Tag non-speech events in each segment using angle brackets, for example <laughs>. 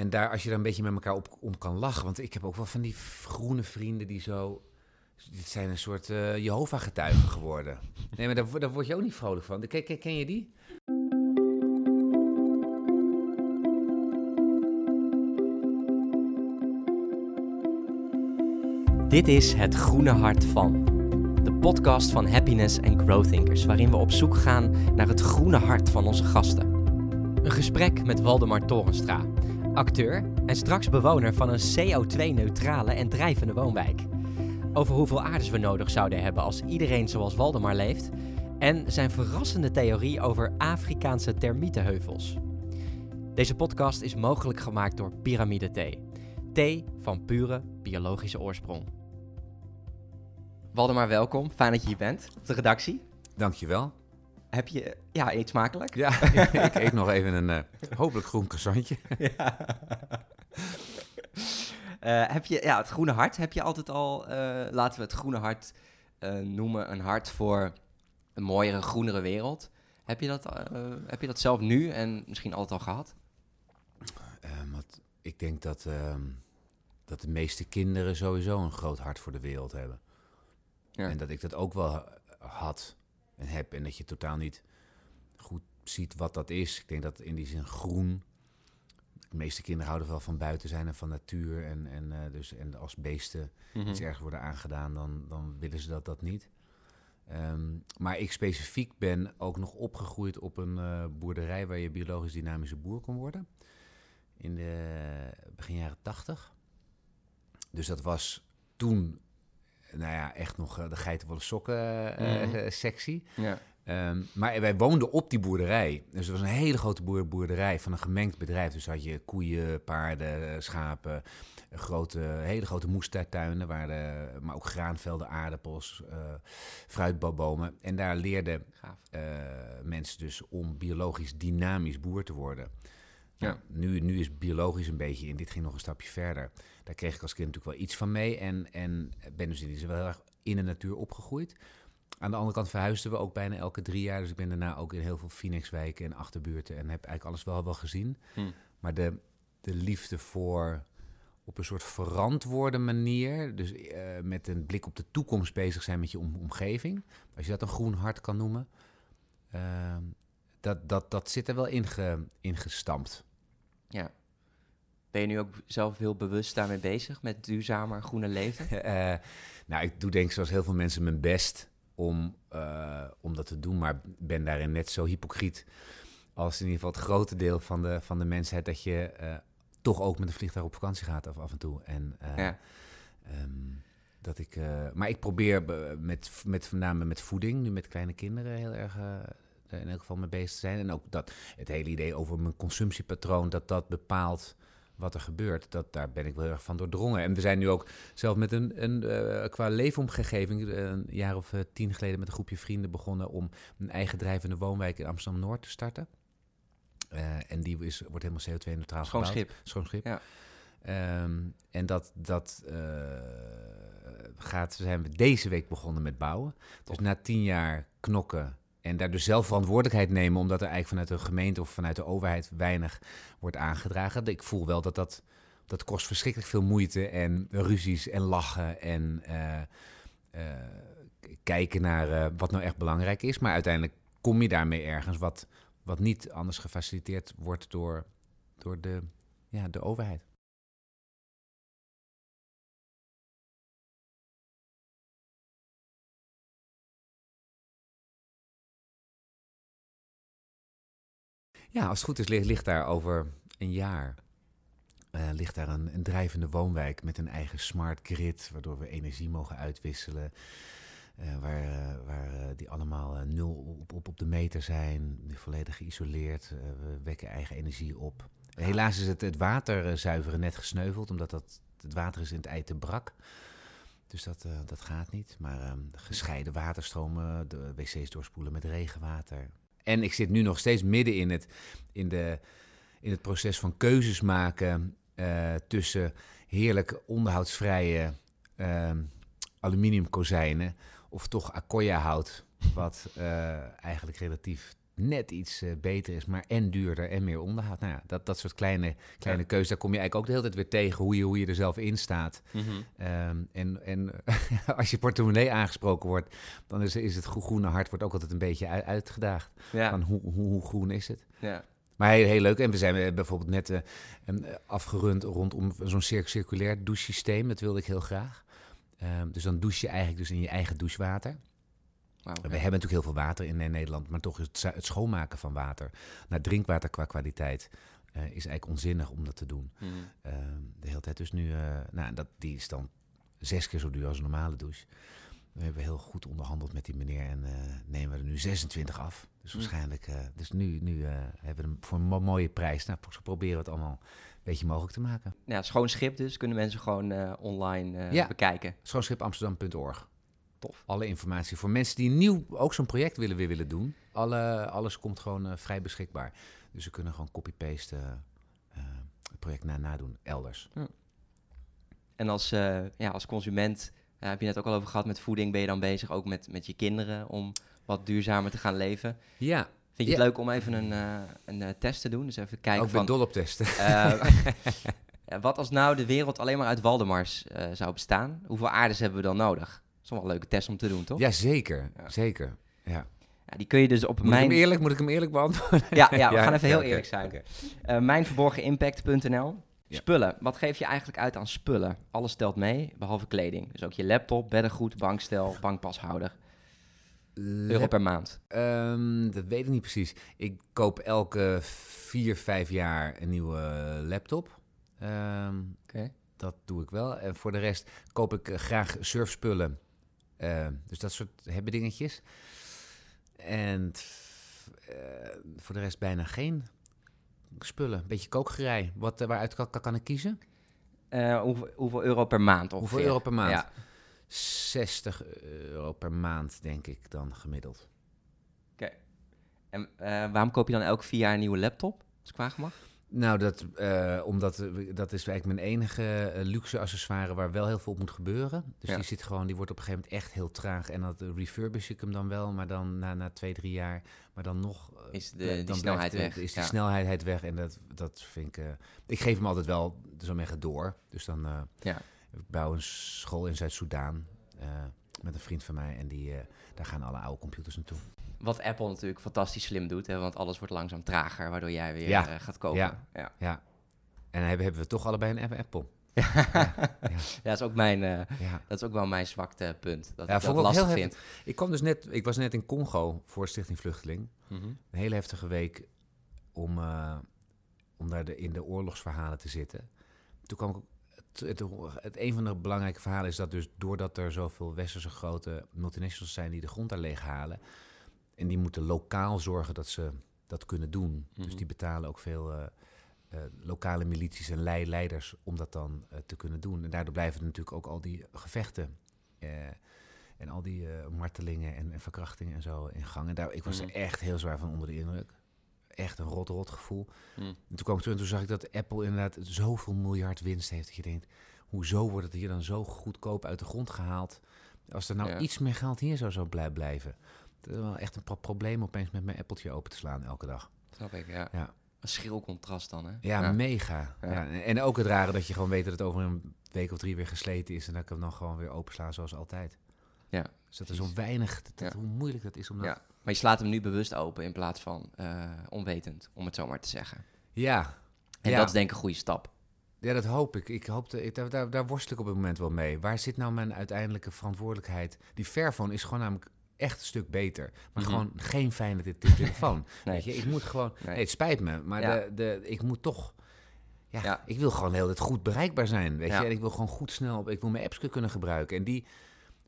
en daar, als je daar een beetje met elkaar op, om kan lachen. Want ik heb ook wel van die groene vrienden die zo. Dit zijn een soort eh Jehovah-getuigen geworden. Nee, maar daar, daar word je ook niet vrolijk van. Ken, ken, je die? Dit is Het Groene Hart van. De podcast van Happiness and Growthinkers, waarin we op zoek gaan naar het groene hart van onze gasten. Een gesprek met Waldemar Torenstra, acteur en straks bewoner van een CO2-neutrale en drijvende woonwijk. Over hoeveel aardes we nodig zouden hebben als iedereen zoals Waldemar leeft. En zijn verrassende theorie over Afrikaanse termietenheuvels. Deze podcast is mogelijk gemaakt door Pyramide Thee. Thee van pure biologische oorsprong. Waldemar, welkom. Fijn dat je hier bent op de redactie. Dankjewel. Heb je, ja, eet smakelijk. Ja, <laughs> ik eet nog even een eh, hopelijk groen croissantje. <laughs> Eh, heb je, ja, het groene hart, heb je altijd al, eh, laten we het groene hart noemen, een hart voor een mooiere, groenere wereld. Heb je dat, heb je dat zelf nu en misschien altijd al gehad? Ehm, wat, ik denk dat, ehm, dat de meeste kinderen sowieso een groot hart voor de wereld hebben. Ja. En dat ik dat ook wel had en heb. En dat je totaal niet goed ziet wat dat is. Ik denk dat in die zin groen. De meeste kinderen houden wel van buiten zijn en van natuur. En, en, eh, dus, en als beesten Mhm. iets ergens worden aangedaan, dan, dan willen ze dat, dat niet. Ehm, maar ik specifiek ben ook nog opgegroeid op een eh, boerderij waar je biologisch dynamische boer kon worden. In de begin jaren tachtig. Dus dat was toen, nou ja, echt nog eh, de geitenwolle sokken eh, Mhm. <laughs> sectie. Ja. Ehm, maar wij woonden op die boerderij. Dus het was een hele grote boer- boerderij van een gemengd bedrijf. Dus had je koeien, paarden, schapen, grote, hele grote moestuinen, waar de, maar ook graanvelden, aardappels, eh fruitbomen. En daar leerden mensen dus om biologisch dynamisch boer te worden. Ja. Nou, nu, nu is biologisch een beetje in. Dit ging nog een stapje verder. Daar kreeg ik als kind natuurlijk wel iets van mee. En, en ben dus in wel heel erg in de natuur opgegroeid. Aan de andere kant verhuisden we ook bijna elke drie jaar. Dus ik ben daarna ook in heel veel Phoenixwijken en achterbuurten. En heb eigenlijk alles wel, wel gezien. Hm. Maar de, de liefde voor op een soort verantwoorde manier. Dus eh, met een blik op de toekomst bezig zijn met je om- omgeving. Als je dat een groen hart kan noemen. ehm, dat, dat, dat zit er wel inge, ingestampt. Ja. Ben je nu ook zelf heel bewust daarmee bezig, met duurzamer groene leven? <laughs> Eh, nou, ik doe denk ik zoals heel veel mensen mijn best om, eh, om dat te doen. Maar ben daarin net zo hypocriet als in ieder geval het grote deel van de, van de mensheid... dat je eh, toch ook met een vliegtuig op vakantie gaat af, af en toe. En, Ja. ehm, dat ik, maar ik probeer met, met, voornamelijk met voeding, nu met kleine kinderen, heel erg in elk geval mee bezig zijn. En ook dat het hele idee over mijn consumptiepatroon, dat dat bepaalt wat er gebeurt. Dat, daar ben ik wel heel erg van doordrongen. En we zijn nu ook zelf met een, een eh, qua leefomgeving, eh, een jaar of eh, tien geleden met een groepje vrienden begonnen om een eigen drijvende woonwijk in Amsterdam-Noord te starten. Eh, en die is, wordt helemaal CO2-neutraal Schoon gebouwd. schip. Schoon schip. Ja. Ehm, en dat, dat eh, gaat, zijn we deze week begonnen met bouwen. Dus Top. na tien jaar knokken en daar dus zelf verantwoordelijkheid nemen, omdat er eigenlijk vanuit de gemeente of vanuit de overheid weinig wordt aangedragen. Ik voel wel dat dat, dat kost verschrikkelijk veel moeite en ruzies en lachen en eh, eh, kijken naar eh, wat nou echt belangrijk is. Maar uiteindelijk kom je daarmee ergens wat, wat niet anders gefaciliteerd wordt door, door de, ja, de overheid. Ja, als het goed is, ligt, ligt daar over een jaar eh, ligt daar een, een drijvende woonwijk met een eigen smart grid, waardoor we energie mogen uitwisselen. eh, waar eh, waar die allemaal nul op, op, op de meter zijn, volledig geïsoleerd. we wekken eigen energie op. Helaas is het, het water zuiveren net gesneuveld, omdat dat, het water is in het ei te brak. Dus dat, dat gaat niet. Maar ehm, gescheiden waterstromen, de wc's doorspoelen met regenwater. En ik zit nu nog steeds midden in het, in de, in het proces van keuzes maken eh, tussen heerlijk onderhoudsvrije ehm aluminiumkozijnen of toch Akoya hout, wat eh, eigenlijk relatief net iets eh, beter is, maar en duurder en meer onderhoud. Nou ja, dat, dat soort kleine, kleine Ja. keuzes, daar kom je eigenlijk ook de hele tijd weer tegen hoe je, hoe je er zelf in staat. Mhm. Ehm, en en <laughs> als je portemonnee aangesproken wordt, dan is, is het gro- groene hart wordt ook altijd een beetje uit- uitgedaagd. Ja, Van hoe, hoe, hoe groen is het? ja. Maar heel, heel leuk. En we zijn bijvoorbeeld net eh, afgerund rondom zo'n cir- circulair douchesysteem. Dat wilde ik heel graag. Ehm, dus dan douche je eigenlijk dus in je eigen douchewater. We ja. hebben natuurlijk heel veel water in Nederland, maar toch is het, schoonmaken van water naar drinkwater qua kwaliteit eh, is eigenlijk onzinnig om dat te doen. Mhm. Ehm, de hele tijd dus nu, eh, nou, dat, die is dan zes keer zo duur als een normale douche. We hebben heel goed onderhandeld met die meneer en eh, nemen we er nu 26 af. Dus Hm. waarschijnlijk, dus nu, nu hebben we hem voor een mo- mooie prijs. Nou, zo proberen we het allemaal een beetje mogelijk te maken. Ja, schoon schip dus. Kunnen mensen gewoon online Ja. bekijken. Schoonschipamsterdam.org. Tof. Alle informatie voor mensen die nieuw ook zo'n project willen, weer willen doen. Alle, alles komt gewoon eh, vrij beschikbaar. Dus ze kunnen gewoon copy-paste eh, eh, het project na nadoen elders. En als, ja, als consument, heb je net ook al over gehad met voeding, ben je dan bezig ook met, met je kinderen om wat duurzamer te gaan leven. Ja, Vind je Ja. het leuk om even een, een test te doen? Dus even kijken ook weer van... dol op testen. <laughs> <laughs> wat als nou de wereld alleen maar uit Waldemars zou bestaan? Hoeveel aardes hebben we dan nodig? Is wel een leuke test om te doen, toch? Ja, zeker. Ja. Zeker. Ja. Ja, die kun je dus op Moet, ik mijn... hem eerlijk, moet ik hem eerlijk beantwoorden? Ja, ja, <laughs> we gaan even heel eerlijk zijn. oké. Eh, mijnverborgenimpact.nl. Spullen. Wat geef je eigenlijk uit aan spullen? Alles telt mee, behalve kleding. Dus ook je laptop, beddengoed, bankstel, bankpashouder. Euro per maand. Ehm, dat weet ik niet precies. Ik koop elke vier, vijf jaar een nieuwe laptop. Oké. dat doe ik wel. En voor de rest koop ik eh, graag surfspullen. Eh, dus dat soort hebben dingetjes. En eh, voor de rest bijna geen spullen. Een beetje kookgerei. Wat, eh, waaruit kan, kan ik kiezen? Eh, hoeveel, hoeveel euro per maand ongeveer? Hoeveel euro per maand? Ja. 60 euro per maand, denk ik dan gemiddeld. En eh, waarom koop je dan elke vier jaar een nieuwe laptop? Als ik vragen mag. Nou, dat, eh, omdat dat is eigenlijk mijn enige eh, luxe accessoire waar wel heel veel op moet gebeuren. Dus Ja. die zit gewoon, die wordt op een gegeven moment echt heel traag. En dat refurbish ik hem dan wel, maar dan na, na twee, drie jaar. Maar dan nog. eh, Is de- die snelheid weg, Is die ja. snelheid weg. En dat, dat vind ik. ik geef hem altijd wel zo zeggen door. Dus dan. Ja. Ik bouw een school in Zuid-Soedan. Met een vriend van mij. En die, eh, daar gaan alle oude computers naartoe. Wat Apple natuurlijk fantastisch slim doet, hè, want alles wordt langzaam trager, waardoor jij weer Ja. eh, gaat kopen. Ja. Ja. Ja. En dan hebben, hebben we toch allebei een App- Apple. <laughs> Ja, dat, is ook mijn, Ja. dat is ook wel mijn zwakte punt. Dat Ja, ik dat lastig heel vind. Ik, kwam dus net, ik was net in Congo voor Stichting Vluchteling. Mhm. Een hele heftige week om, om daar de, in de oorlogsverhalen te zitten. Toen kwam ik het, het, een van de belangrijke verhalen is dat dus doordat er zoveel westerse grote multinationals zijn die de grond daar leeghalen. En die moeten lokaal zorgen dat ze dat kunnen doen. Mhm. Dus die betalen ook veel eh, eh, lokale milities en lei- leiders om dat dan eh, te kunnen doen. En daardoor blijven er natuurlijk ook al die gevechten en al die martelingen en, en verkrachtingen en zo in gang. En daar, ik was Mhm. er echt heel zwaar van onder de indruk. Echt een rot, rot gevoel. Mhm. En toen kwam ik terug en toen zag ik dat Apple inderdaad zoveel miljard winst heeft. Dat je denkt, hoezo wordt het hier dan zo goedkoop uit de grond gehaald? Als er nou Ja. iets meer geld hier zou, blij blijven. Dat is wel echt een pro- probleem opeens met mijn Appeltje open te slaan elke dag. Snap ik, ja. Ja. Een schril contrast dan, hè? Ja, mega. Ja. En- ook het rare dat je gewoon weet dat het over een week of drie weer gesleten is. En dat ik hem dan gewoon weer opensla zoals altijd. Ja, Dus dat er zo weinig, dat, hoe moeilijk dat is om dat... Maar je slaat hem nu bewust open in plaats van eh, onwetend, om het zo maar te zeggen. Ja, En Ja. dat is denk ik een goede stap. Ja, dat hoop ik. ik, hoop ik daar, daar, daar worstel ik op het moment wel mee. Waar zit nou mijn uiteindelijke verantwoordelijkheid? Die Fairphone is gewoon namelijk echt een stuk beter. Maar Mhm. gewoon geen fijne te- te- telefoon. <laughs> Nee. Weet je, ik moet gewoon... Nee. Nee, het spijt me, maar Ja. de, de, ik moet toch... Ja, Ja. ik wil gewoon heel het goed bereikbaar zijn, weet je. En ik wil gewoon goed snel... op- Ik wil mijn apps kunnen gebruiken. En die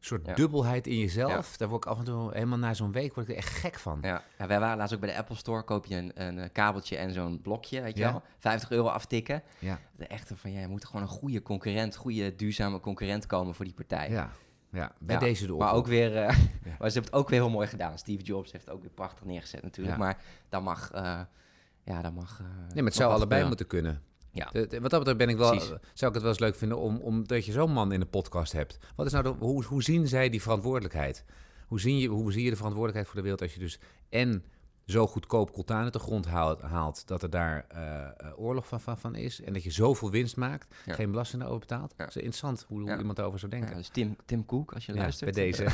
soort Ja. dubbelheid in jezelf... daar word ik af en toe helemaal na zo'n week word ik er echt gek van. Ja. ja, wij waren laatst ook bij de Apple Store, koop je een, een eh, kabeltje en zo'n blokje, weet je wel. 50 euro aftikken. Ja, De echte van, ja, je moet gewoon een goede concurrent, goede duurzame concurrent komen voor die partij. ja, ja. bij deze de Maar ook weer, Ja. <laughs> maar ze hebben het ook weer heel mooi gedaan. Steve Jobs heeft het ook weer prachtig neergezet natuurlijk. Maar dan mag, eh, ja, dan mag... eh, Nee, maar het zou allebei moeten kunnen. Ja. De- de- wat dat betreft ben ik wel, Precies. zou ik het wel eens leuk vinden om, omdat je zo'n man in de podcast hebt. Wat is nou de, hoe, hoe zien zij die verantwoordelijkheid? Hoe, zien je, hoe zie je de verantwoordelijkheid voor de wereld als je dus en zo goedkoop coltan uit de grond haalt, haalt dat er daar eh, eh, oorlog van, van, van is. En dat je zoveel winst maakt, Ja. geen belasting erover betaalt. Ja. Dat is interessant hoe, hoe Ja. iemand daarover zou denken. dus Tim, Tim Cook, als je Ja, luistert. bij deze.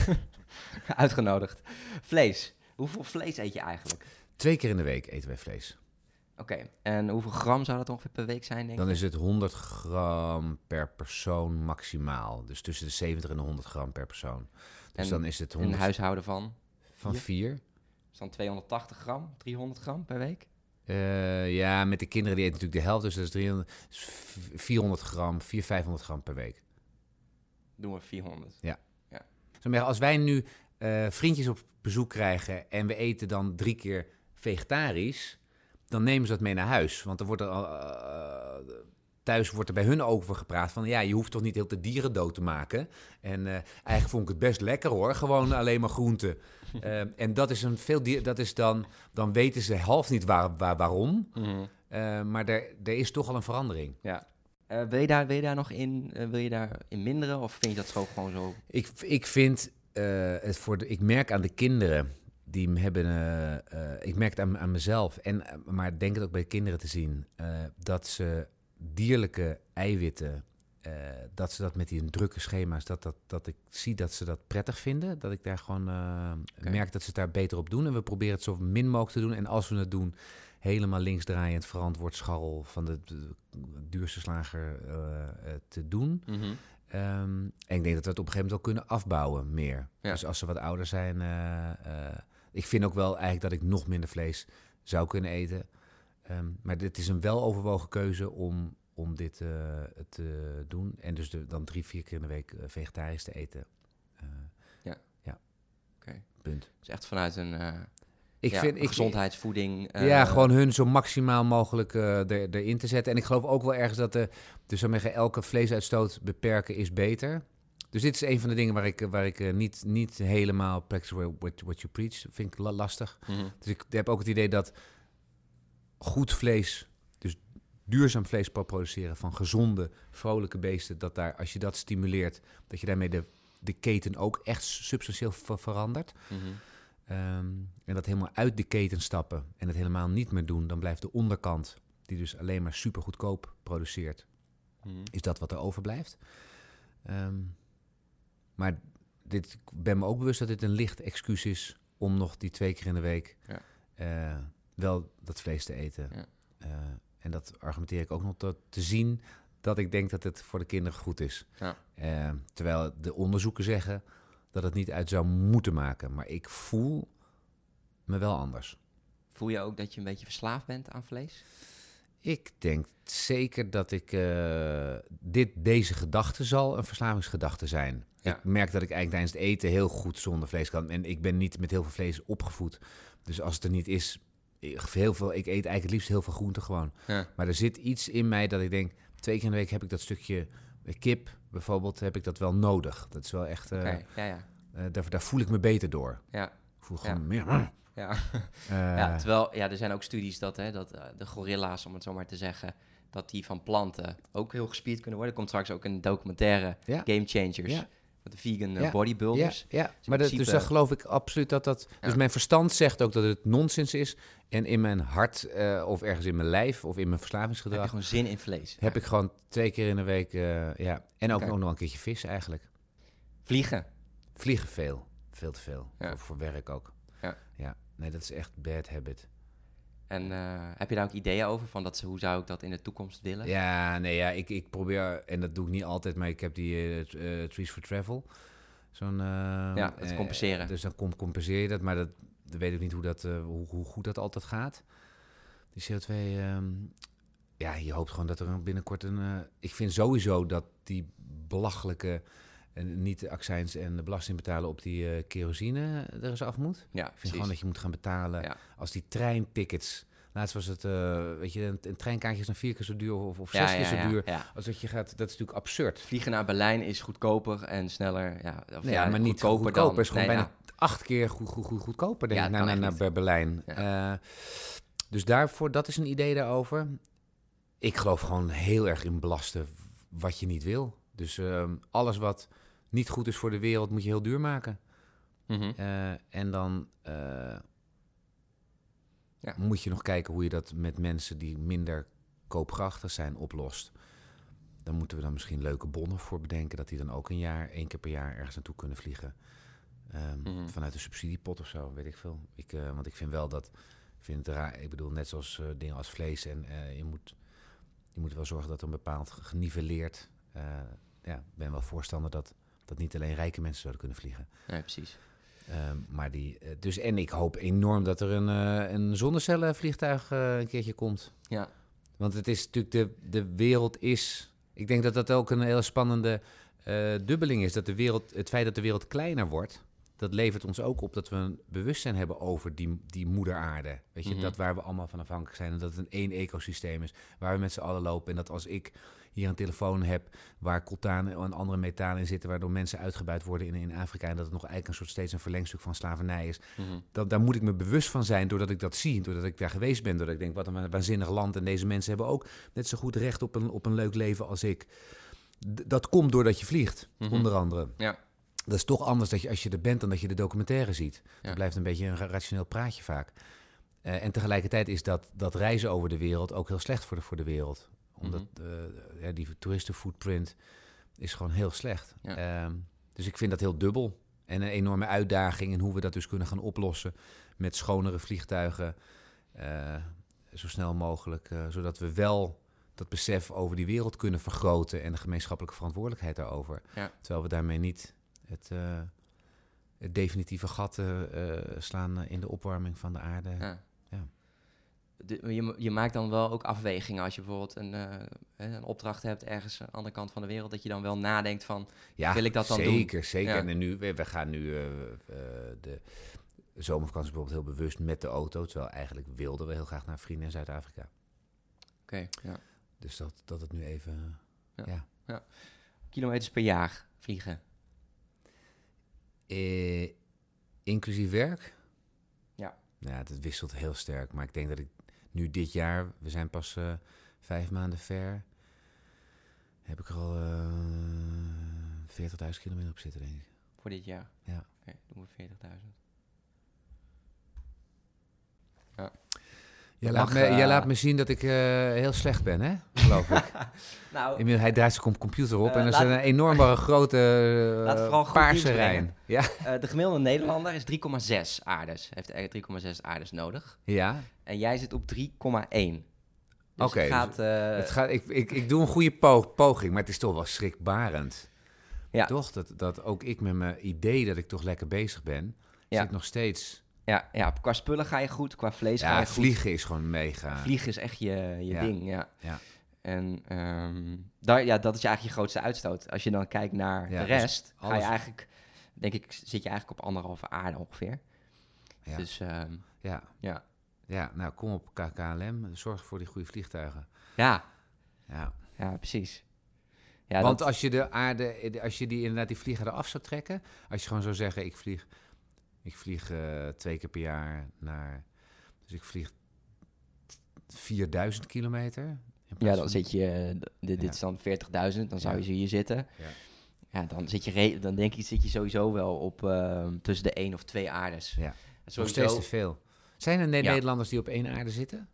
<laughs> Uitgenodigd. Vlees. Hoeveel vlees eet je eigenlijk? Twee keer in de week eten wij vlees. Oké, en hoeveel gram zou dat ongeveer per week zijn, denk Dan is het 100 gram per persoon maximaal. Dus tussen de 70 en de 100 gram per persoon. Dus En dan is het Een 100 huishouden van? van vier? 4. Is dan 280 gram, 300 gram per week? Eh, ja, met de kinderen die eten natuurlijk de helft. Dus dat is 300, is v- 400 gram, 400, 500 gram per week. Doen we 400. Zo, maar Als wij nu eh, vriendjes op bezoek krijgen en we eten dan drie keer vegetarisch, dan nemen ze dat mee naar huis. Want er wordt er, eh, thuis wordt er bij hun over gepraat van, ja, je hoeft toch niet heel de dieren dood te maken. En eh, eigenlijk vond ik het best lekker hoor, gewoon alleen maar groenten. <laughs> Eh, en dat is een veel, dat is dan, dan weten ze half niet waar, waar, waarom. Eh, maar er, er is toch al een verandering. Ja. Eh, wil, je daar, wil je daar nog in, wil je daar in minderen? Of vind je dat zo gewoon zo? Ik, ik vind het voor de, ik merk aan de kinderen die hebben, eh, eh, ik merk het aan, aan mezelf en eh, maar denk het ook bij kinderen te zien dat ze dierlijke eiwitten, dat ze dat met die drukke schema's, dat, dat, dat ik zie dat ze dat prettig vinden, dat ik daar gewoon merk dat ze het daar beter op doen en we proberen het zo min mogelijk te doen en als we het doen helemaal linksdraaiend verantwoord scharrel van de, de duurste slager te doen. Ehm, en ik denk dat we het op een gegeven moment wel kunnen afbouwen meer. Ja. Dus als ze wat ouder zijn. Ik vind ook wel eigenlijk dat ik nog minder vlees zou kunnen eten. Ehm, maar dit is een weloverwogen keuze om, om dit eh, te doen. En dus de, dan drie, vier keer in de week eh, vegetarisch te eten. Eh, Ja. Ja. Oké. Punt. Dus echt vanuit een, Ik ja, vind, een ik, gezondheidsvoeding. ja, gewoon hun zo maximaal mogelijk er, erin te zetten. En ik geloof ook wel ergens dat de, dus elke vleesuitstoot beperken is beter. Dus dit is een van de dingen waar ik, waar ik eh, niet, niet helemaal practice what, what you preach. Vind ik la- lastig. mhm. Dus ik heb ook het idee dat goed vlees, dus duurzaam vlees pro- produceren van gezonde, vrolijke beesten, dat daar, als je dat stimuleert, dat je daarmee de, de keten ook echt substantieel ver- verandert. Mhm. Ehm, en dat helemaal uit de keten stappen en het helemaal niet meer doen, dan blijft de onderkant, die dus alleen maar super goedkoop produceert, Mhm. is dat wat er overblijft. Ehm, maar dit, ik ben me ook bewust dat dit een licht excuus is om nog die twee keer in de week Ja. eh, wel dat vlees te eten. Ja. Eh, en dat argumenteer ik ook nog tot te zien dat ik denk dat het voor de kinderen goed is. Ja. Eh, terwijl de onderzoeken zeggen dat het niet uit zou moeten maken. Maar ik voel me wel anders. Voel je ook dat je een beetje verslaafd bent aan vlees? Ik denk zeker dat ik eh, dit, deze gedachte zal een verslavingsgedachte zijn. Ja. Ik merk dat ik eigenlijk tijdens het eten heel goed zonder vlees kan. En ik ben niet met heel veel vlees opgevoed. Dus als het er niet is, ik, heel veel, ik eet eigenlijk het liefst heel veel groenten gewoon. Ja. Maar er zit iets in mij dat ik denk, twee keer in de week heb ik dat stukje kip bijvoorbeeld, heb ik dat wel nodig. Dat is wel echt, eh, ja, ja. eh, daar, daar voel ik me beter door. Ja, voel Ja. gewoon meer. ja. <laughs> eh, ja, terwijl ja, er zijn ook studies dat, hè, dat eh, de gorilla's, om het zo maar te zeggen, dat die van planten ook heel gespierd kunnen worden. Er komt straks ook een documentaire, Ja. Game Changers, Ja. met de vegan eh, bodybuilders. Ja, ja. in maar dat, dus dat geloof ik absoluut dat dat... Dus mijn verstand zegt ook dat het nonsens is. En in mijn hart of ergens in mijn lijf of in mijn Heb je verslavingsgedrag... gewoon zin in vlees? Heb ik gewoon twee keer in de week... ja. En ook, ook nog een keertje vis eigenlijk. Vliegen. Vliegen veel. Veel te veel. Ja. Voor, voor werk ook. Ja. ja. Nee, dat is echt bad habit. En eh, heb je daar ook ideeën over? Van dat, ze- hoe zou ik dat in de toekomst willen? Ja, nee, ja, ik, ik probeer... En dat doe ik niet altijd, maar ik heb die eh, Trees for Travel. Zo'n... Ja, dat compenseren. dus dan com- compenseer je dat, maar dat, weet ik niet hoe, dat, hoe, hoe goed dat altijd gaat. Die CO2... ehm, ja, je hoopt gewoon dat er een- binnenkort een... ik vind sowieso dat die belachelijke... En niet de accijns en de belasting betalen op die eh, kerosine er eens af moet. Ja, Ik vind precies. gewoon dat je moet gaan betalen Ja. als die treintickets. Laatst was het, eh, weet je, een, een treinkaartje is dan vier keer zo duur of, of Ja, zes keer ja, zo ja, duur. ja. Als dat je gaat, dat is natuurlijk absurd. Vliegen naar Berlijn is goedkoper en sneller. Ja, of Nee, ja, maar niet goedkoper, goedkoper dan. is gewoon nee, bijna acht keer goed, goed, goed, goedkoper denk ik, naar, naar, naar Berlijn. Eh, dus daarvoor, dat is een idee daarover. Ik geloof gewoon heel erg in belasten wat je niet wil. Dus ehm, alles wat niet goed is voor de wereld moet je heel duur maken. Mhm. Eh, en dan, eh, Ja. moet je nog kijken hoe je dat met mensen die minder koopkrachtig zijn oplost. Dan moeten we dan misschien leuke bonnen voor bedenken. Dat die dan ook een jaar, één keer per jaar ergens naartoe kunnen vliegen. Ehm, Mhm. Vanuit een subsidiepot of zo, weet ik veel. Ik, eh, want ik vind wel dat. Vind het raar. Ik bedoel, net zoals dingen als vlees. En je, moet, je moet wel zorgen dat er een bepaald geniveleerd. ja, ik ben wel voorstander dat, dat niet alleen rijke mensen zouden kunnen vliegen. Nee, precies. Ehm, maar die, eh, dus, en ik hoop enorm dat er een, eh een zonnecellenvliegtuig eh, een keertje komt. Ja. Want het is natuurlijk, de, de wereld is... Ik denk dat dat ook een hele spannende dubbeling is. Dat de wereld, het feit dat de wereld kleiner wordt... dat levert ons ook op dat we een bewustzijn hebben over die, die moeder aarde. Weet je, Mhm. dat waar we allemaal van afhankelijk zijn. En dat het een één ecosysteem is waar we met z'n allen lopen. En dat als ik hier een telefoon heb waar coltaan en andere metalen in zitten... waardoor mensen uitgebuit worden in, in Afrika... en dat het nog eigenlijk een soort steeds een verlengstuk van slavernij is... Mhm. Dat, daar moet ik me bewust van zijn doordat ik dat zie, doordat ik daar geweest ben, doordat ik denk, wat een waanzinnig land. En deze mensen hebben ook net zo goed recht op een, op een leuk leven als ik. D- dat komt doordat je vliegt, Mhm. onder andere. Ja. Dat is toch anders dat je, als je er bent dan dat je de documentaire ziet. Ja. Dat blijft een beetje een ra- rationeel praatje vaak. Eh, en tegelijkertijd is dat, dat reizen over de wereld ook heel slecht voor de, voor de wereld. Omdat Mhm. eh, ja, die toeristenfootprint is gewoon heel slecht. Ja. Ehm, dus ik vind dat heel dubbel. En een enorme uitdaging in hoe we dat dus kunnen gaan oplossen met schonere vliegtuigen. eh, zo snel mogelijk. zodat we wel dat besef over die wereld kunnen vergroten en de gemeenschappelijke verantwoordelijkheid daarover. Ja. Terwijl we daarmee niet het, eh, het definitieve gat eh, eh, slaan in de opwarming van de aarde. Ja. Ja. De- je, je maakt dan wel ook afwegingen als je bijvoorbeeld een, een opdracht hebt ergens aan de andere kant van de wereld, dat je dan wel nadenkt van, Ja, Wil ik dat dan doen? zeker, Zeker, Ja. En nu, we, we gaan nu de zomervakantie bijvoorbeeld heel bewust met de auto. Terwijl eigenlijk wilden we heel graag naar vrienden in Zuid-Afrika. oké, ja. Dus dat, dat het nu even... Ja. Ja. kilometers per jaar vliegen. Eh, inclusief werk? Ja. Ja, dat wisselt heel sterk. Maar ik denk dat ik nu dit jaar... We zijn pas eh, vijf maanden ver. Heb ik er al eh 40.000 kilometer op zitten, denk ik. Voor dit jaar? Ja. Oké, doen we 40.000. Jij Mag, laat, me, eh, jij laat me zien dat ik eh, heel slecht ben, hè? <laughs> Geloof ik. Nou, Inmiddels, hij draait zijn com- computer op Eh, en er is laat- een enorme <laughs> grote paarse rijn. Ja. de gemiddelde Nederlander is 3,6 aardes. Heeft eigenlijk 3,6 aardes nodig. ja. En jij zit op 3,1. Dus Oké, het dus gaat... het gaat, ik, ik, ik doe een goede po- poging, maar het is toch wel schrikbarend. Ja. Toch? Dat, dat ook ik met mijn idee dat ik toch lekker bezig ben, Ja. zit nog steeds... ja, ja, qua spullen ga je goed, qua vlees ga Ja, je goed. vliegen is gewoon mega. Vliegen is echt je, je Ja. ding, ja. Ja. En ehm, daar, ja, dat is eigenlijk je grootste uitstoot. Als je dan kijkt naar de dus rest, ga je eigenlijk, denk ik, zit je eigenlijk op anderhalve aarde ongeveer. Ja. Dus ehm, Ja. ja. ja, nou kom op KKLM, zorg voor die goede vliegtuigen. Ja, Ja. ja, precies. Ja, Want dat- als je de aarde, als je die inderdaad die vlieger eraf zou trekken, als je gewoon zou zeggen, ik vlieg, ik vlieg eh, twee keer per jaar naar, dus ik vlieg 4000 kilometer. ja, dan zit je, dit, dit is dan 40.000, dan zou je zo hier zitten. Ja. Ja, dan, zit je dan denk ik, zit je sowieso wel op ehm, tussen de één of twee aardes. Ja. Nog Sowieso, steeds te veel. Zijn er Ja. Nederlanders die op één aarde zitten?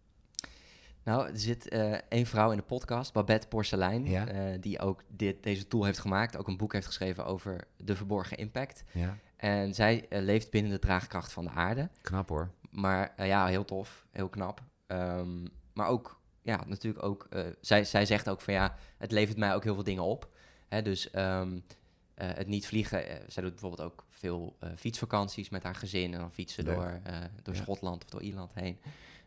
Nou, er zit eh één vrouw in de podcast, Babette Porcelein, Ja. eh, die ook dit, deze tool heeft gemaakt. Ook een boek heeft geschreven over de verborgen impact. Ja, En zij eh, leeft binnen de draagkracht van de aarde. knap hoor. Maar eh, ja, heel tof, heel knap. Ehm, maar ook, ja, natuurlijk ook, eh, zij, zij zegt ook van ja, het levert mij ook heel veel dingen op. Hè, dus ehm, eh, het niet vliegen, zij doet bijvoorbeeld ook veel fietsvakanties met haar gezin. En dan fietsen Leuk. door, door Ja. Schotland of door Ierland heen.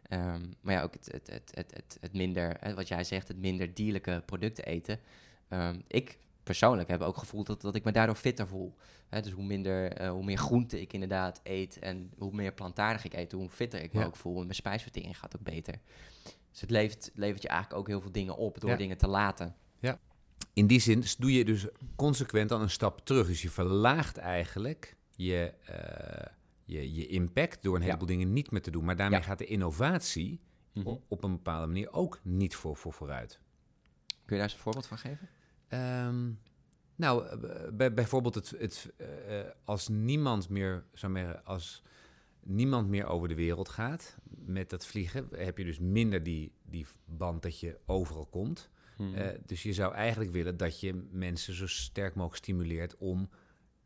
Ehm, maar ja, ook het, het, het, het, het, het minder, hè, wat jij zegt, het minder dierlijke producten eten. Ik persoonlijk heb ook gevoeld dat, dat ik me daardoor fitter voel. Dus hoe, minder, eh, hoe meer groente ik inderdaad eet en hoe meer plantaardig ik eet, hoe fitter ik me Ja. ook voel. En mijn spijsvertering gaat ook beter. Dus het levert, levert je eigenlijk ook heel veel dingen op door Ja. dingen te laten. In die zin doe je dus consequent dan een stap terug. Dus je verlaagt eigenlijk je, eh, je, je impact door een Ja. heleboel dingen niet meer te doen. Maar daarmee Ja. gaat de innovatie Mhm. o- op een bepaalde manier ook niet voor, voor vooruit. Kun je daar eens een voorbeeld van geven? Ehm, nou, eh, bij, bijvoorbeeld het, het, eh, eh, als niemand meer, zou als niemand meer over de wereld gaat met dat vliegen, heb je dus minder die, die band dat je overal komt. Eh, dus je zou eigenlijk willen dat je mensen zo sterk mogelijk stimuleert om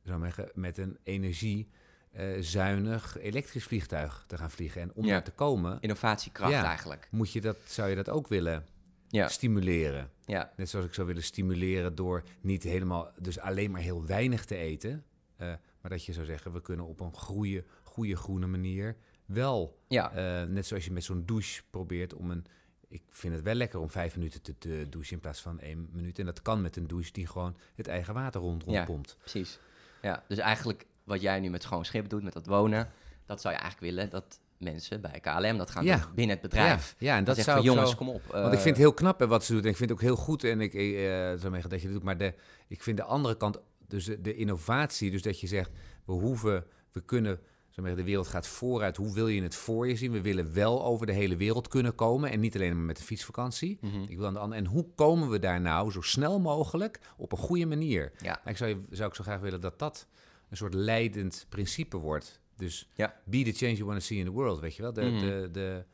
zou zeggen, met een energiezuinig elektrisch vliegtuig te gaan vliegen. En om Ja. daar te komen, Innovatiekracht Ja. eigenlijk. moet je dat, zou je dat ook willen Ja. stimuleren. Ja. Net zoals ik zou willen stimuleren door niet helemaal, dus alleen maar heel weinig te eten. eh, maar dat je zou zeggen, we kunnen op een goede, goede groene manier wel, Ja. eh, net zoals je met zo'n douche probeert om een... Ik vind het wel lekker om vijf minuten te, te douchen in plaats van één minuut. En dat kan met een douche die gewoon het eigen water rond, Ja. rondpompt. Precies. Ja, dus eigenlijk wat jij nu met schoon schip doet, met dat wonen, dat zou je eigenlijk willen dat mensen bij KLM dat gaan Ja. doen binnen het bedrijf. Ja, ja en dat Zegt zou van, jongens, zo- kom op. Want ik eh, vind het heel knap hè, wat ze doet. En ik vind het ook heel goed en ik, ik, eh, zeggen dat je dat doet. Maar de, ik vind de andere kant, dus de, innovatie, dus dat je zegt, we hoeven, we kunnen, de wereld gaat vooruit. Hoe wil je het voor je zien? We willen wel over de hele wereld kunnen komen en niet alleen maar met de fietsvakantie. mhm. Ik wil aan de andere, en hoe komen we daar nou zo snel mogelijk op een goede manier? Ja. Ik zou, je- zou ik zo graag willen dat dat een soort leidend principe wordt. Dus Ja. be the change you want to see in the world, weet je wel? De, Mhm. de, de,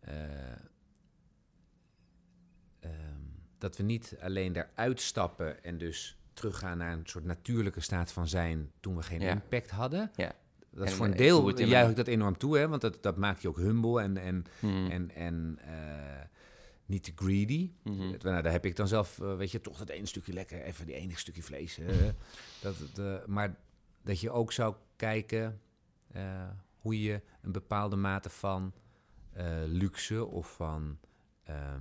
eh, ehm, dat we niet alleen daaruit stappen en dus teruggaan naar een soort natuurlijke staat van zijn toen we geen Ja. impact hadden. Ja. Dat is voor een eh, ik deel in juich ik dat enorm toe, hè? want dat, dat maakt je ook humble en, en, Mhm. en, en eh, niet te greedy. Het- Nou, daar heb ik dan zelf, weet je, toch dat ene stukje lekker, even die enige stukje vlees. <laughs> dat, maar dat je ook zou kijken eh, hoe je een bepaalde mate van eh, luxe of van ehm,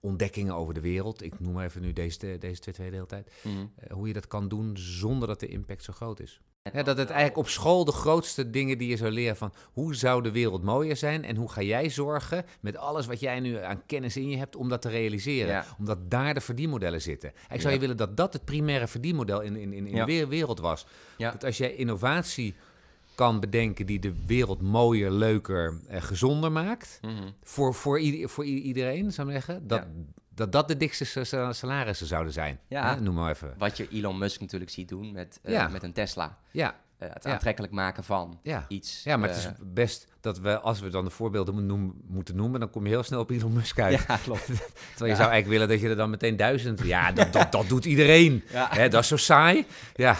ontdekkingen over de wereld, ik noem maar even nu deze, deze twee de hele tijd, Mhm. eh, hoe je dat kan doen zonder dat de impact zo groot is. Ja, dat het eigenlijk op school de grootste dingen die je zou leren van hoe zou de wereld mooier zijn en hoe ga jij zorgen met alles wat jij nu aan kennis in je hebt om dat te realiseren. Ja. Omdat daar de verdienmodellen zitten. Ik zou Ja. je willen dat dat het primaire verdienmodel in, in, in, in de we- wereld was. Dat als jij innovatie kan bedenken die de wereld mooier, leuker en gezonder maakt, Mhm. voor, voor, ieder- voor iedereen, zou ik zeggen, dat, Ja. dat dat de dikste sa- sa- salarissen zouden zijn. Ja. Hè? Noem maar even. Wat je Elon Musk natuurlijk ziet doen met, eh, Ja. met een Tesla. Ja, Eh, het aantrekkelijk maken van ja. iets. Ja, maar eh, het is best dat we, als we dan de voorbeelden noem- moeten noemen, dan kom je heel snel op Elon Musk uit. Ja, klopt. <laughs> Terwijl je Ja. zou eigenlijk willen dat je er dan meteen duizend... Ja, dat, dat, dat doet iedereen. <laughs> Ja. Hè, dat is zo saai. Ja.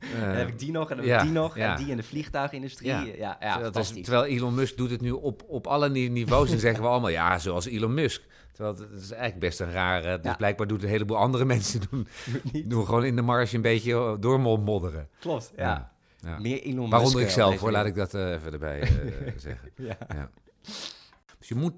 Eh, dan heb ik die nog en dan ja, heb ik die nog en die in de vliegtuigindustrie. Ja. Ja, ja, terwijl, is- Elon Musk doet het nu op, op alle ni- niveaus en zeggen we allemaal... Ja, zoals Elon Musk. Terwijl het, is eigenlijk best een rare... Dus Ja. blijkbaar doet een heleboel andere <laughs> mensen doen, doen gewoon in de marge een beetje doormodderen. Klopt, ja. Ja. Ja. Meer Elon Musk. Waaronder ik zelf, hoor, laat ik dat eh, even erbij eh, <laughs> zeggen. Ja. Ja. Dus je moet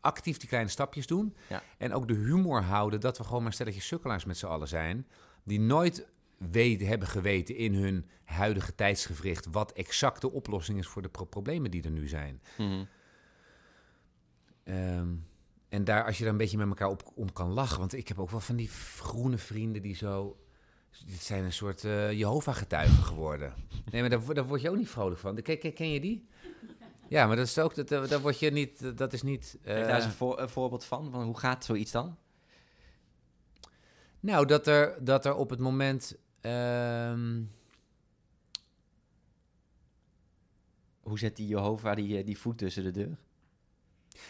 actief die kleine stapjes doen. Ja. En ook de humor houden dat we gewoon maar stelletje sukkelaars met z'n allen zijn. Die nooit weet, hebben geweten in hun huidige tijdsgevricht wat exact de oplossing is voor de pro- problemen die er nu zijn. Mhm. Ehm, en daar, als je daar een beetje met elkaar op, om kan lachen. Want ik heb ook wel van die groene vrienden die zo. Dit zijn een soort eh Jehovah-getuigen geworden. Nee, maar daar, wo- daar word je ook niet vrolijk van. Ken, ken, ken je die? Ja, maar dat is ook. Dat, dat, daar word je niet. Dat is niet. Geef daar eh, eens een, voor- een voorbeeld van, van. Hoe gaat zoiets dan? Nou, dat er, dat er op het moment. ehm, Hoe zet die Jehovah die, eh, die voet tussen de deur?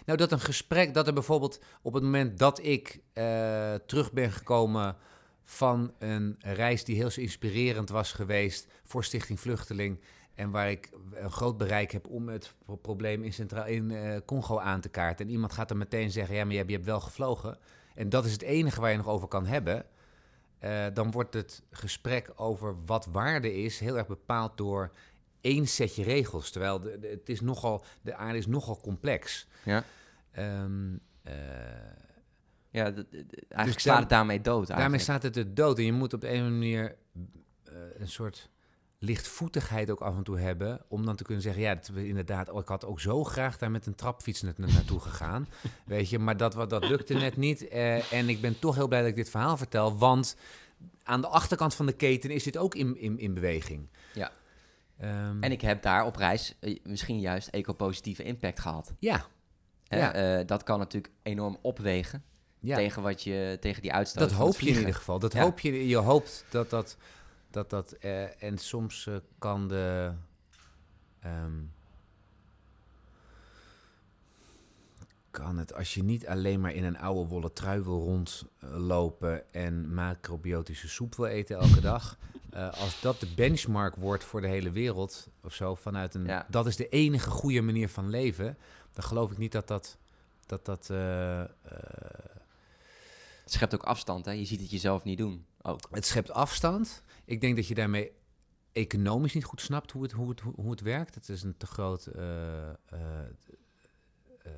nou, dat een gesprek. Dat er bijvoorbeeld op het moment dat ik eh, terug ben gekomen. Van een reis die heel inspirerend was geweest. voor Stichting Vluchteling. En waar ik een groot bereik heb om het pro- probleem in, Centraal, in eh, Congo aan te kaarten. En iemand gaat dan meteen zeggen: Ja, maar je hebt, je hebt wel gevlogen. En dat is het enige waar je nog over kan hebben. Eh, dan wordt het gesprek over wat waarde is heel erg bepaald door één setje regels. Terwijl de, de- het is nogal, de aarde is nogal complex. Ja. Ehm, eh, Ja, eigenlijk Dus daar- het daarmee dood daarmee eigenlijk. staat het de dood. En je moet op de een of andere manier eh, een soort lichtvoetigheid ook af en toe hebben. Om dan te kunnen zeggen, ja, het, inderdaad, oh, ik had ook zo graag daar met een trapfiets na- naartoe gegaan. <laughs> Weet je, maar dat, wat- dat lukte net niet. Eh, en ik ben toch heel blij dat ik dit verhaal vertel, want aan de achterkant van de keten is dit ook in, in, in beweging. Ja. Ehm, En ik heb daar op reis eh, misschien juist ecopositieve impact gehad. ja? Ja. Dat kan natuurlijk enorm opwegen ja. tegen, wat je, tegen die uitstoot dat hoop je in ieder geval. Dat Ja. hoop je. Je hoopt dat dat. dat, dat eh, en soms eh, kan de. ehm, kan het, als je niet alleen maar in een oude wollen trui wil rondlopen en macrobiotische soep wil eten elke dag, <laughs> eh, als dat de benchmark wordt voor de hele wereld of zo, vanuit een, Ja. dat is de enige goede manier van leven, dan geloof ik niet dat dat, dat, dat Het schept ook afstand, hè? Je ziet het jezelf niet doen. Ook. het schept afstand. Ik denk dat je daarmee economisch niet goed snapt hoe het, hoe het, hoe het werkt. Het is een te groot. eh, eh, eh,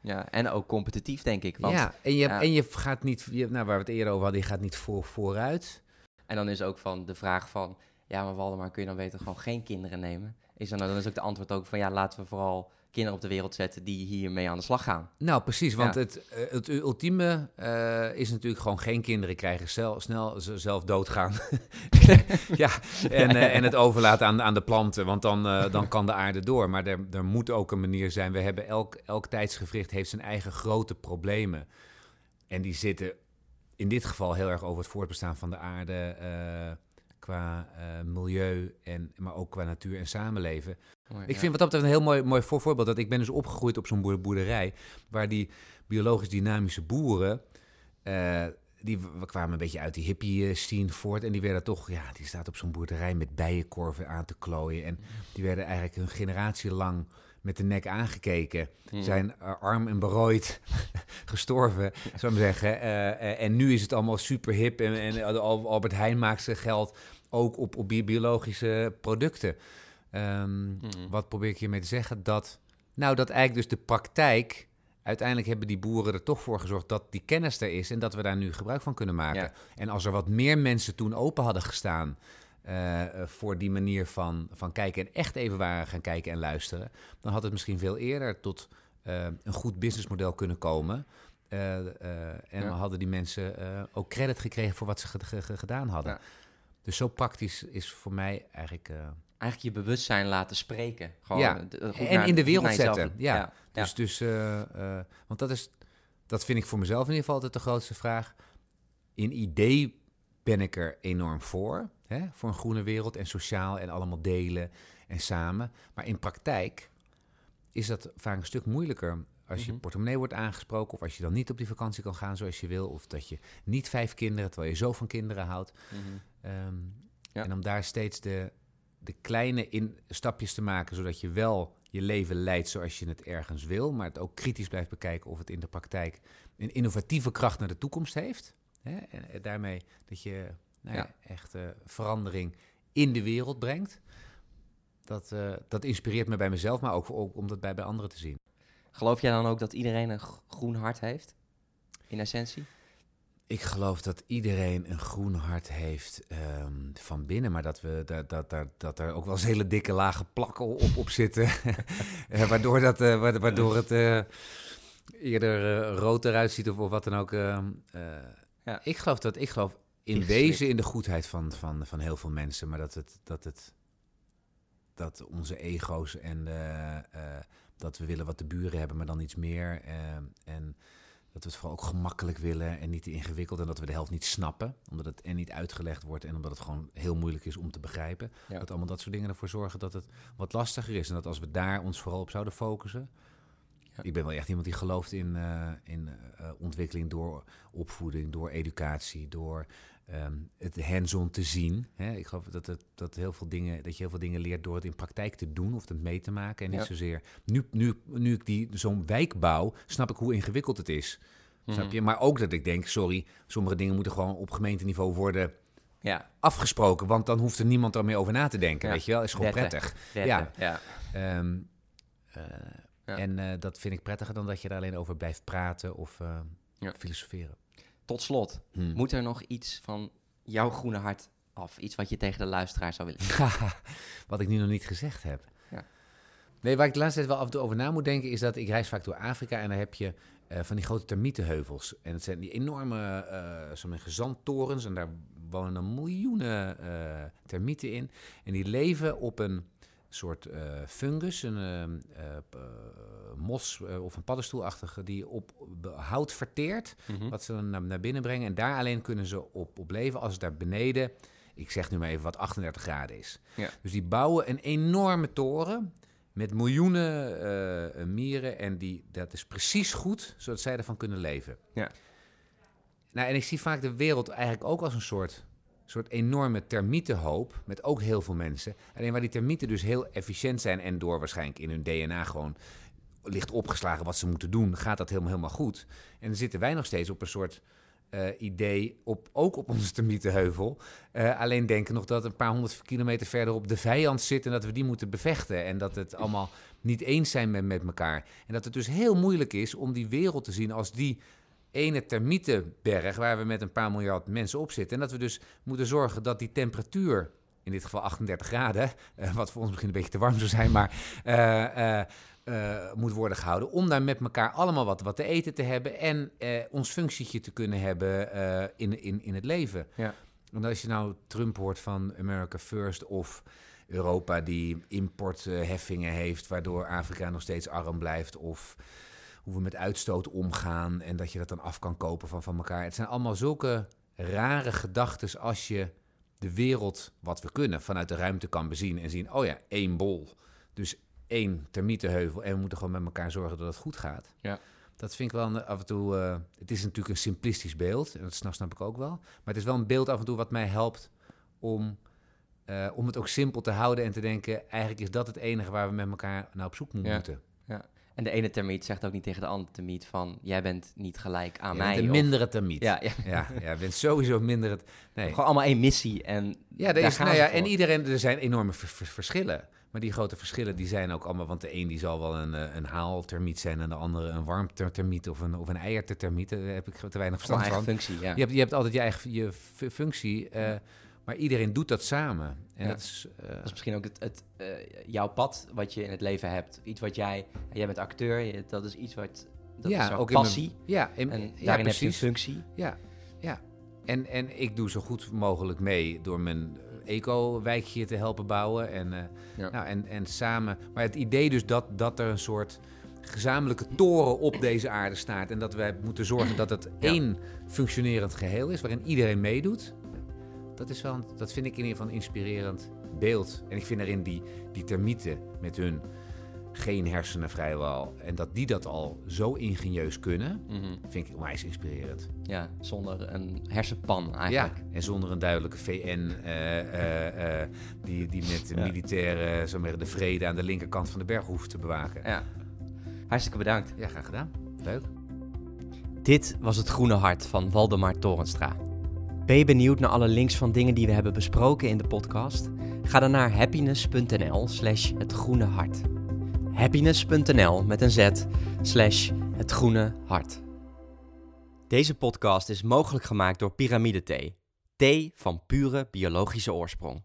Ja, en ook competitief, denk ik. Want, ja, en je, ja. en je gaat niet, je, nou, waar we het eerder over hadden, je gaat niet voor, vooruit. En dan is ook van de vraag van... Ja, maar Waldemar, kun je dan beter gewoon geen kinderen nemen? Is dan, dan is ook de antwoord ook van... Ja, laten we vooral kinderen op de wereld zetten die hiermee aan de slag gaan. Nou, precies, want Ja. het, eh, het ultieme eh, is natuurlijk gewoon geen kinderen krijgen, zelf, snel z- zelf doodgaan. <laughs> ja, en, eh, en het overlaten aan, aan de planten, want dan, dan kan de aarde door. Maar er, er moet ook een manier zijn. We hebben elk, elk tijdsgevricht heeft zijn eigen grote problemen. En die zitten in dit geval heel erg over het voortbestaan van de aarde qua eh, milieu, en, maar ook qua natuur en samenleven. Mooi, Ik ja. vind wat dat betreft een heel mooi, mooi voor- voorbeeld. Dat ik ben dus opgegroeid op zo'n boer- boerderij. Waar die biologisch dynamische boeren. eh, die w- kwamen een beetje uit die hippie-scene voort. En die werden toch. Ja, die staat op zo'n boerderij met bijenkorven aan te klooien. En die werden eigenlijk een generatie lang met de nek aangekeken. Zijn eh, arm en berooid <laughs> gestorven, zou ik zeggen. Eh, eh, en nu is het allemaal super hip. En, en Al- Albert Heijn maakt zijn geld ook op, op bi- biologische producten. Ehm, Mhm. wat probeer ik hiermee te zeggen? Dat, nou, dat eigenlijk dus de praktijk... Uiteindelijk hebben die boeren er toch voor gezorgd dat die kennis er is... en dat we daar nu gebruik van kunnen maken. Ja. En als er wat meer mensen toen open hadden gestaan... eh, eh, voor die manier van, van kijken en echt even waren gaan kijken en luisteren... dan had het misschien veel eerder tot eh, een goed businessmodel kunnen komen... En Ja. dan hadden die mensen ook credit gekregen voor wat ze ge- ge- ge- gedaan hadden. Ja. Dus zo praktisch is voor mij eigenlijk... eh, Eigenlijk je bewustzijn laten spreken. Gewoon, Ja, eh, goed en naar- in de wereld zetten, ja. ja. Dus, dus eh, want dat is, dat vind ik voor mezelf in ieder geval altijd de grootste vraag. In idee ben ik er enorm voor, hè, voor een groene wereld en sociaal en allemaal delen en samen. Maar in praktijk is dat vaak een stuk moeilijker als je Mhm. portemonnee wordt aangesproken of als je dan niet op die vakantie kan gaan zoals je wil of dat je niet vijf kinderen, terwijl je zo van kinderen houdt. Mhm. Ehm, Ja. En om daar steeds de, de kleine in, stapjes te maken, zodat je wel je leven leidt zoals je het ergens wil, maar het ook kritisch blijft bekijken of het in de praktijk een innovatieve kracht naar de toekomst heeft. Hè? En eh, daarmee dat je nou ja, echt eh, verandering in de wereld brengt. Dat, eh, dat inspireert me bij mezelf, maar ook, ook om dat bij, bij anderen te zien. Geloof jij dan ook dat iedereen een groen hart heeft? In essentie? Ik geloof dat iedereen een groen hart heeft ehm, van binnen, maar dat, we, dat, dat, dat, dat er ook wel eens hele dikke lage plakken op, op zitten. <laughs> Eh, waardoor, dat, wa- waardoor het eh, eerder rood eruit ziet of, of wat dan ook. ehm, eh. Ja. Ik geloof dat ik geloof in wezen in de goedheid van, van, van heel veel mensen, maar dat het. Dat het dat onze ego's en eh, dat we willen wat de buren hebben, maar dan iets meer. ehm, en dat we het vooral ook gemakkelijk willen en niet te ingewikkeld. En dat we de helft niet snappen, omdat het en niet uitgelegd wordt en omdat het gewoon heel moeilijk is om te begrijpen. Ja. Dat allemaal dat soort dingen ervoor zorgen dat het wat lastiger is. En dat als we daar ons vooral op zouden focussen. Ja. Ik ben wel echt iemand die gelooft in, eh, in eh, ontwikkeling door opvoeding, door educatie, door ehm, het hands-on te zien. Hè? Ik geloof dat, het, dat, heel veel dingen, dat je heel veel dingen leert door het in praktijk te doen of het mee te maken. En niet Ja. zozeer. Nu, nu, nu ik die, zo'n wijk bouw, snap ik hoe ingewikkeld het is. Mhm. Snap je? Maar ook dat ik denk, sorry, sommige dingen moeten gewoon op gemeenteniveau worden Ja, afgesproken. Want dan hoeft er niemand er meer over na te denken. Ja. Weet je wel, is gewoon Wetten. prettig. wetten, ja. Ehm, eh, Ja. En eh, dat vind ik prettiger dan dat je er alleen over blijft praten of Ja. filosoferen. Tot slot, Hm. moet er nog iets van jouw groene hart af? Iets wat je tegen de luisteraar zou willen <laughs> Wat ik nu nog niet gezegd heb. Ja. Nee, waar ik de laatste tijd wel af en toe over na moet denken, is dat ik reis vaak door Afrika en daar heb je eh, van die grote termietenheuvels. En het zijn die enorme eh sommige zandtorens en daar wonen dan miljoenen eh, termieten in. En die leven op een soort eh, fungus, een eh, eh, eh, mos eh, of een paddenstoelachtige, die op hout verteert. Hm. Wat ze dan naar, naar binnen brengen. En daar alleen kunnen ze op, op leven als het daar beneden ik zeg nu maar even wat 38 graden is. Ja. Dus die bouwen een enorme toren met miljoenen eh, mieren. En die, dat is precies goed, zodat zij ervan kunnen leven. Ja. Nou, en ik zie vaak de wereld eigenlijk ook als een soort, soort enorme termietenhoop. Met ook heel veel mensen. Alleen waar die termieten dus heel efficiënt zijn. En door waarschijnlijk in hun DNA gewoon ligt opgeslagen wat ze moeten doen. Gaat dat helemaal, helemaal goed. En dan zitten wij nog steeds op een soort eh, idee, op, ook op onze termietenheuvel. Eh, alleen denken nog dat een paar honderd kilometer verderop de vijand zit en dat we die moeten bevechten. En dat het allemaal niet eens zijn met, met elkaar. En dat het dus heel moeilijk is om die wereld te zien als die ene termietenberg waar we met een paar miljard mensen op zitten. En dat we dus moeten zorgen dat die temperatuur, in dit geval 38 graden, <laughs> eh, wat voor ons misschien een beetje te warm zou zijn, maar uh, moet worden gehouden. Om daar met elkaar allemaal wat, wat te eten te hebben en ons functietje te kunnen hebben in, in, in het leven. Ja. Want als je nou Trump hoort van America First of Europa die importheffingen heeft, waardoor Afrika nog steeds arm blijft, of hoe we met uitstoot omgaan en dat je dat dan af kan kopen van, van elkaar. Het zijn allemaal zulke rare gedachten als je de wereld, wat we kunnen, vanuit de ruimte kan bezien en zien, oh ja, één bol. Dus één termietenheuvel en we moeten gewoon met elkaar zorgen dat het goed gaat. Ja. Dat vind ik wel af en toe. Uh, het is natuurlijk een simplistisch beeld, en dat snap, snap ik ook wel. Maar het is wel een beeld af en toe wat mij helpt om, uh, om het ook simpel te houden en te denken: eigenlijk is dat het enige waar we met elkaar naar op zoek ja. moeten. Ja. En de ene termiet zegt ook niet tegen de andere termiet van... jij bent niet gelijk aan Jij mij. of- mindere termiet. Ja, ja. ja, ja, je bent sowieso minder het. Nee. Gewoon allemaal één missie en Ja, er daar is, gaan nou ja, en iedereen, er zijn enorme ver- ver- verschillen. Maar die grote verschillen die zijn ook allemaal, want de een die zal wel een, eh, een haaltermiet zijn en de andere een warmtermiet of een, of een eiertermiet. Daar heb ik te weinig verstand van. functie, ja. Je hebt, je hebt altijd je eigen je fu- functie, eh, maar iedereen doet dat samen. En Ja. dat is, eh, Dat is misschien ook het, het, jouw pad wat je in het leven hebt. Iets wat jij... Jij bent acteur, je- dat is iets wat... Dat ja, is jouw ook in mijn- passie. ja, en, en ja, daarin heb je een functie. Ja, ja. En, en ik doe zo goed mogelijk mee door mijn eco-wijkje te helpen bouwen. En, eh, Ja. nou, en, en samen. Maar het idee dus dat, dat er een soort gezamenlijke toren op deze aarde staat. En dat wij moeten zorgen dat het Ja. één functionerend geheel is, waarin iedereen meedoet. Dat, is wel, dat vind ik in ieder geval een inspirerend beeld. En ik vind erin die, die termieten met hun geen hersenen vrijwel. En dat die dat al zo ingenieus kunnen, Mhm. vind ik onwijs inspirerend. Ja, zonder een hersenpan eigenlijk. Ja, en zonder een duidelijke VN eh, eh, eh, die, die met Ja. militairen zo maar, de vrede aan de linkerkant van de berg hoeft te bewaken. Ja. Hartstikke bedankt. Ja, graag gedaan. Leuk. Dit was het Groene Hart van Waldemar Torenstra. Ben je benieuwd naar alle links van dingen die we hebben besproken in de podcast? Ga dan naar happiness.nl slash het groene hart. Happiness.nl met een z slash het groene hart. Deze podcast is mogelijk gemaakt door Pyramide Thee. Thee van pure biologische oorsprong.